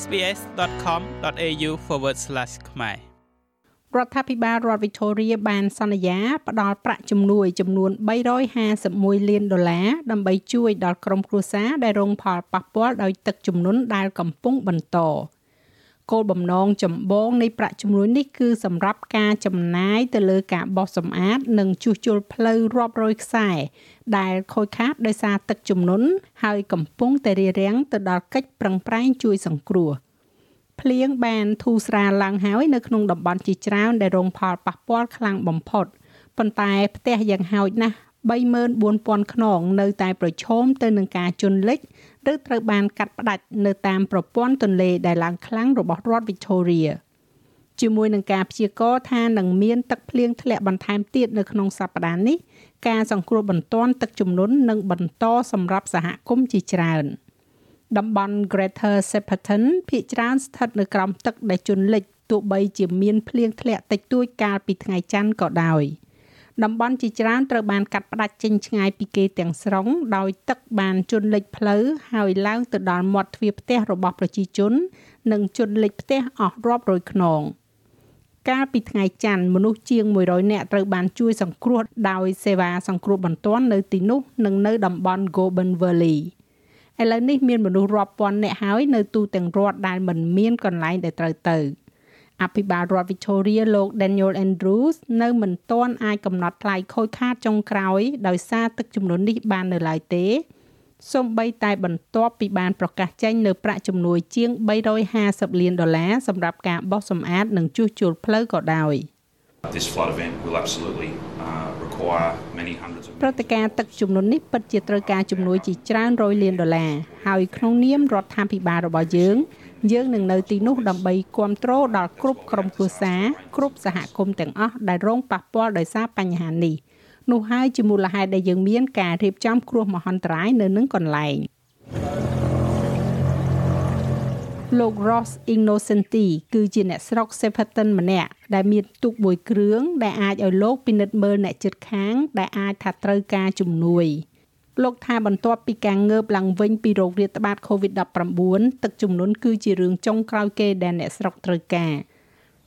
sbs.com.au/ ខ្មែររដ្ឋាភិបាលរដ្ឋ Victoria បានសន្យាផ្ដល់ប្រាក់ជំនួយចំនួន351លានដុល្លារដើម្បីជួយដល់ក្រុមគ្រួសារដែលរងផលប៉ះពាល់ដោយទឹកជំនន់ដែលកំពុងបន្ត គោលបំណងចម្បងនៃប្រាក់ជំនួយនេះគឺសម្រាប់ការចំណាយទៅលើការបោសសម្អាត និងជួសជុលផ្លូវរាប់រយខ្សែ ដែលខូចខាតដោយសារទឹកជំនន់ហើយកំពុងតែរារាំងទៅដល់កិច្ចប្រឹងប្រែងជួយសង្គ្រោះភ្លៀងបានធូរស្រាលឡើងហើយនៅក្នុងតំបន់ជាច្រើនដែលរងផលប៉ះពាល់ខ្លាំងបំផុតប៉ុន្តែផ្ទះយ៉ាងហោចណាស់ 34,000ខ្នងនៅតែប្រឈមទៅនឹងការជន់លិចឬត្រូវបានកាត់ផ្តាច់នៅតាមប្រព័ន្ធទន្លេដែលឡើងខ្លាំងរបស់រដ្ឋ Victoria ជាមួយនឹងការព្យាករណ៍ថានឹងមានទឹកភ្លៀងធ្លាក់បន្ថែមទៀតនៅក្នុងសប្តាហ៍នេះការសង្គ្រោះបន្ទាន់ទឹកជំនន់នឹងបន្តសម្រាប់សហគមន៍ជាច្រើនតំបន់ Greater Shepparton ភាគច្រើនស្ថិតនៅក្រោមទឹកដែលជន់លិចទោះបីជាមានភ្លៀងធ្លាក់តិចតួចកាលពីថ្ងៃច័ន្ទក៏ដោយ។ តំបន់ជាច្រើនត្រូវបានកាត់ផ្តាច់ចេញឆ្ងាយពីគេទាំងស្រុងដោយទឹកបានជន់លិចផ្លូវហើយឡើងទៅដល់មាត់ទ្វារផ្ទះរបស់ប្រជាជន និងជន់លិចផ្ទះអស់រាប់រយខ្នងកាលពីថ្ងៃច័ន្ទមនុស្សជាង100នាក់ត្រូវបានជួយសង្គ្រោះដោយសេវាសង្គ្រោះបន្ទាន់នៅទីនោះនិងនៅតំបន់ Goulburn Valley ឥឡូវនេះមានមនុស្សរាប់ពាន់នាក់ហើយនៅទូទាំងរដ្ឋដែលមិនមានកន្លែងដែលត្រូវទៅ។ អភិបាលរដ្ឋ Victoria លោក Daniel Andrews នៅមិនទាន់អាចកំណត់ថ្លៃខូចខាតចុងក្រោយដោយសារទឹកជំនន់នេះបាននៅឡើយទេសូម្បីតែបន្ទាប់ពីបានប្រកាសចេញនៅប្រាក់ជំនួយជាង350លានដុល្លារសម្រាប់ការបោសសម្អាតនិងជួសជុលផ្លូវក៏ដោយ This flood event will absolutely ព្រឹត្តិការណ៍ទឹកជំនន់នេះពិតជាត្រូវការជំនួយជាច្រើនរយលានដុល្លារហើយក្នុងនាមរដ្ឋាភិបាលរបស់យើងយើងនឹងនៅទីនោះដើម្បីគ្រប់គ្រងដល់គ្រប់ក្រុមគ្រួសារគ្រប់សហគមន៍ទាំងអស់ដែលរងប៉ះពាល់ដោយសារបញ្ហានេះនោះហើយជាមូលហេតុដែលយើងមានការរៀបចំគ្រោះមហន្តរាយនៅនឹងកន្លែង លោក Ross Innocenti គឺជាអ្នកស្រុក Shepparton ម្នាក់ដែលមានទូកមួយគ្រឿងដែលអាចឲ្យលោកពិនិត្យមើលអ្នកជិតខាង ដែលអាចថាត្រូវការជំនួយ។លោកថាបន្ទាប់ពីការងើបឡើងវិញពីរោគរាតត្បាត COVID-19 ទឹកជំនន់គឺជារឿងចុងក្រោយគេដែលអ្នកស្រុកត្រូវការ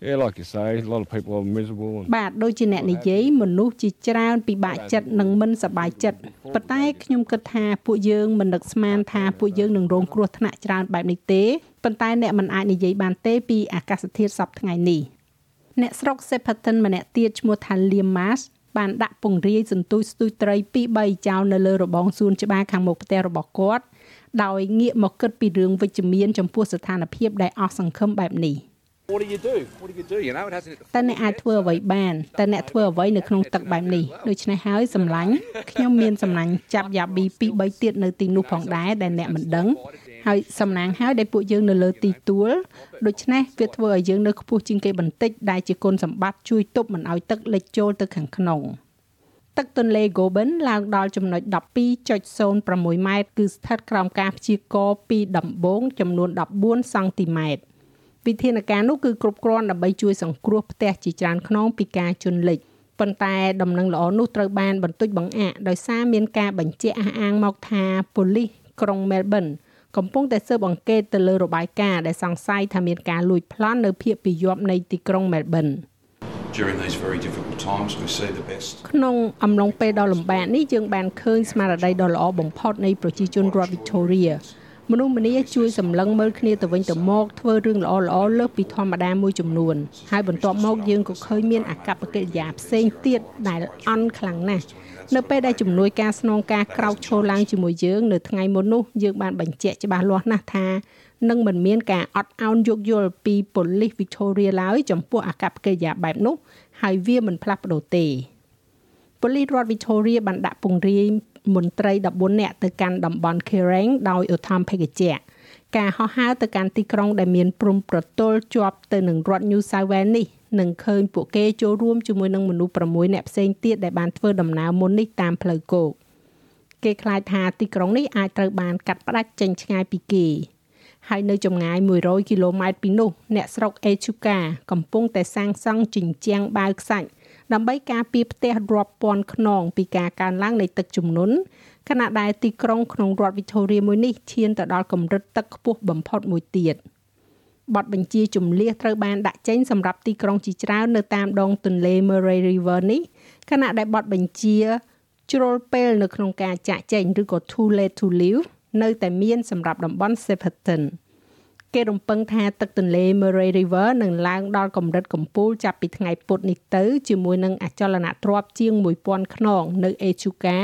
Yeah like you say a lot of people are miserable and បាទដូចជាអ្នកនិយាយមនុស្សជាច្រើនពិបាកចិត្តនិងមិនសប្បាយចិត្តប៉ុន្តែខ្ញុំគិតថាពួកយើងមិននឹកស្មានថាពួកយើងនឹងរងគ្រោះថ្នាក់ច្រើនបែបនេះទេ ប៉ុន្តែអ្នកមិនអាចនិយាយបានទេពីអាកាសធាតុសប្តាហ៍ថ្ងៃនេះអ្នកស្រុក Sepperton ម្នាក់ទៀតឈ្មោះថា Liam Mas បានដាក់ពង្រាយសន្ទូចស្ទូចត្រី2 3ចោលនៅលើរបងសួនច្បារខាងមុខផ្ទះរបស់គាត់ដោយងាកមកគិតពីរឿងវិជ្ជមានចំពោះស្ថានភាពដែលអស់សង្ឃឹមបែបនេះ What do you do? What do you do? You know it hasn't តើអ្នកអាចធ្វើអ្វីបានតើអ្នកធ្វើអ្វីនៅក្នុងទឹកបែបនេះដូច្នេះហើយសម្លាញ់ខ្ញុំមានសម្លាញ់ចាប់យ៉ាប៊ី2 3ទៀតនៅទីនោះផងដែរដែលអ្នកមិនដឹង ហើយសំណាងហើយដែលពួកយើងនៅលើទីទួលដូច្នេះវាធ្វើឲ្យយើងនៅខ្ពស់ជាងគេបន្តិចដែលជាគុណសម្បត្តិជួយទប់មិនឲ្យទឹកលិចចូលទៅខាងក្នុងទឹកទន្លេ Goben ឡើងដល់ចំណុច12.06ម៉ែត្រគឺស្ថិតក្រោមការព្យាករណ៍ពីដំបូងចំនួន14សង់ទីម៉ែត្រវិធានការនោះគឺគ្រប់គ្រាន់ដើម្បីជួយសង្គ្រោះផ្ទះជាច្រើនខ្នងពីការជន់លិចប៉ុន្តែដំណឹងល្អនោះត្រូវបានបន្តិចបង្អាក់ដោយសារមានការបញ្ជាក់អះអាងមកថាប៉ូលីសក្រុង Melbourne កំពុងតែស៊ើបអង្កេតទៅលើរបាយការណ៍ដែលសង្ស័យថាមានការលួចប្លន់នៅភូមិពីយប់នៃទីក្រុង Melbourne during these very difficult times we see the best ក្នុងអំឡុងពេលដ៏លំបាកនេះយើងបានឃើញស្មារតីដ៏ល្អបំផុតនៃប្រជាជនរដ្ឋ Victoria មនុស្សម្នាជួយសម្លឹងមើលគ្នាទៅវិញទៅមកធ្វើរឿងល្អល្អលើសពីធម្មតាមួយចំនួនហើយបន្ទាប់មកយើងក៏ឃើញមានអាកប្បកិរិយាផ្សេងទៀតដែលអន់ខ្លាំងណាស់នៅពេលដែលជំនួយការស្នងការក្រោកឈរឡើងជាមួយយើងនៅថ្ងៃមុននោះយើងបានបញ្ជាក់ច្បាស់លាស់ណាស់ថានឹងមិនមានការអត់ឱនយោគយល់ពីប៉ូលីស Victoria ឡើយចំពោះអាកប្បកិរិយាបែបនោះហើយវាមិនផ្លាស់ប្ដូរទេប៉ូលីសរដ្ឋ Victoria បានដាក់ពង្រាយ មន្ត្រី14នាក់ទៅកាន់តំបន់ Kerrang ដោយឧទ្ធម្ភាគចៈការហោះហើរទៅកាន់ទីក្រុងដែលមានព្រំប្រទល់ជាប់ទៅនឹងរដ្ឋ New South Wales នេះនឹងឃើញពួកគេចូលរួមជាមួយនឹងមនុស្ស6នាក់ផ្សេងទៀតដែលបានធ្វើដំណើរមុននេះតាមផ្លូវគោកគេខ្លាចថាទីក្រុងនេះអាចត្រូវបានកាត់ផ្តាច់ចេញឆ្ងាយពីគេហើយនៅចម្ងាយ100គីឡូម៉ែត្រពីនោះអ្នកស្រុកអេជូកាកំពុងតែសាងសង់ជញ្ជាំងបាវខ្សាច់ ដើម្បីការពារផ្ទះរាប់ពាន់ខ្នងពីការកើនឡើងនៃទឹកជំនន់ខណៈដែលទីក្រុងក្នុងរដ្ឋ Victoria មួយនេះឈានទៅដល់កម្រិតទឹកខ្ពស់បំផុតមួយទៀតបទបញ្ជាជំលះត្រូវបានដាក់ចេញសម្រាប់ទីក្រុងជាច្រើននៅតាមដងទន្លេ Murray River នេះខណៈដែលបទបញ្ជាជ្រុលពេលនៅក្នុងការចាក់ចែងឬក៏ too late to leave នៅតែមានសម្រាប់តំបន់ Shepparton គេរំពឹងថាទឹកទន្លេ Murray River នឹងឡើងដល់កម្រិតកំពូលចាប់ពីថ្ងៃពុធនេះទៅជាមួយនឹងអចលនទ្រព្យជាង1000ខ្នងនៅ Echuca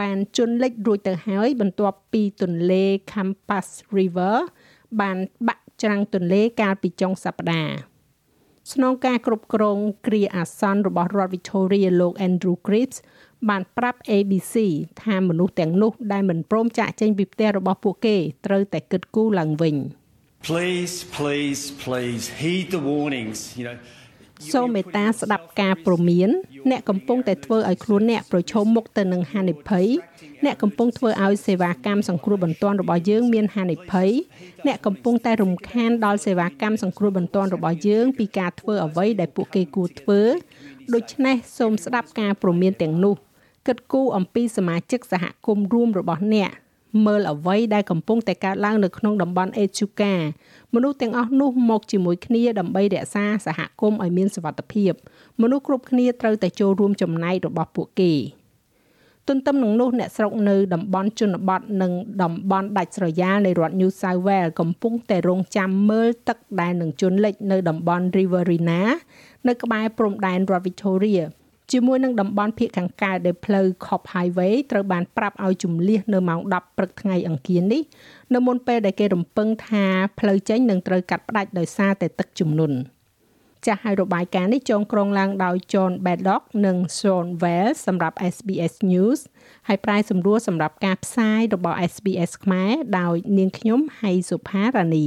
បានជន់លិចរួចទៅហើយ បន្ទាប់ពីទន្លេ Campus River បានបាក់ច្រាំងទន្លេកាលពីចុងសប្តាហ៍ស្នងការគ្រប់គ្រងគ្រាអាសន្នរបស់រដ្ឋ Victoria លោក Andrew Cripps បានប្រាប់ ABC ថាមនុស្សទាំងនោះដែលមិនព្រមចាក់ចេញពីផ្ទះរបស់ពួកគេត្រូវតែគិតគូរឡើងវិញ Please please please heed the warnings you know សូមមេត្តាស្ដាប់ការព្រមាន អ្នកកំពុងតែធ្វើឲ្យខ្លួនអ្នកប្រឈមមុខទៅនឹងហានិភ័យអ្នកកំពុងធ្វើឲ្យសេវាកម្មសង្គ្រោះបន្ទាន់របស់យើងមានហានិភ័យអ្នកកំពុងតែរំខានដល់សេវាកម្មសង្គ្រោះបន្ទាន់របស់យើងពីការធ្វើអ្វីដែលពួកគេគួរធ្វើដូច្នេះសូមស្ដាប់ការព្រមានទាំងនោះគិតគូរអំពីសមាជិកសហគមន៍រួមរបស់អ្នក មើលអ្វីដែលកំពុងតែកើតឡើងនៅក្នុងតំបន់អេជូកាមនុស្សទាំងអស់នោះមកជាមួយគ្នាដើម្បីរក្សាសហគមន៍ឲ្យមានសុវត្ថិភាពមនុស្សគ្រប់គ្នាត្រូវតែចូលរួមចំណែករបស់ពួកគេទន្ទឹមនឹងនោះអ្នកស្រុកនៅតំបន់ជនបទនិងតំបន់ដាច់ស្រយាលនៃរដ្ឋ New South Wales កំពុងតែរងចាំមើលទឹកដែលនឹងជន់លិចនៅតំបន់ Riverina នៅក្បែរព្រំដែនរដ្ឋ Victoria ជាមួយនឹងតំបន់ភៀកខាងកើតដែលផ្លូវ Cop Highway ត្រូវបានប្រាប់ឲ្យជំលះនៅម៉ោង10ព្រឹកថ្ងៃអង្គារនេះនៅមុនពេលដែលគេរំពឹងថាផ្លូវចេញនឹងត្រូវកាត់ផ្តាច់ដោយសារតែទឹកជំនន់ចាស់ឲ្យរបាយការណ៍នេះចងក្រងឡើងដោយ John Baddock និង Sean Wells សម្រាប់ SBS News ហើយប្រាយសម្រួលសម្រាប់ការផ្សាយរបស់ SBS ខ្មែរដោយនាងខ្ញុំហៃសុផារ៉ានី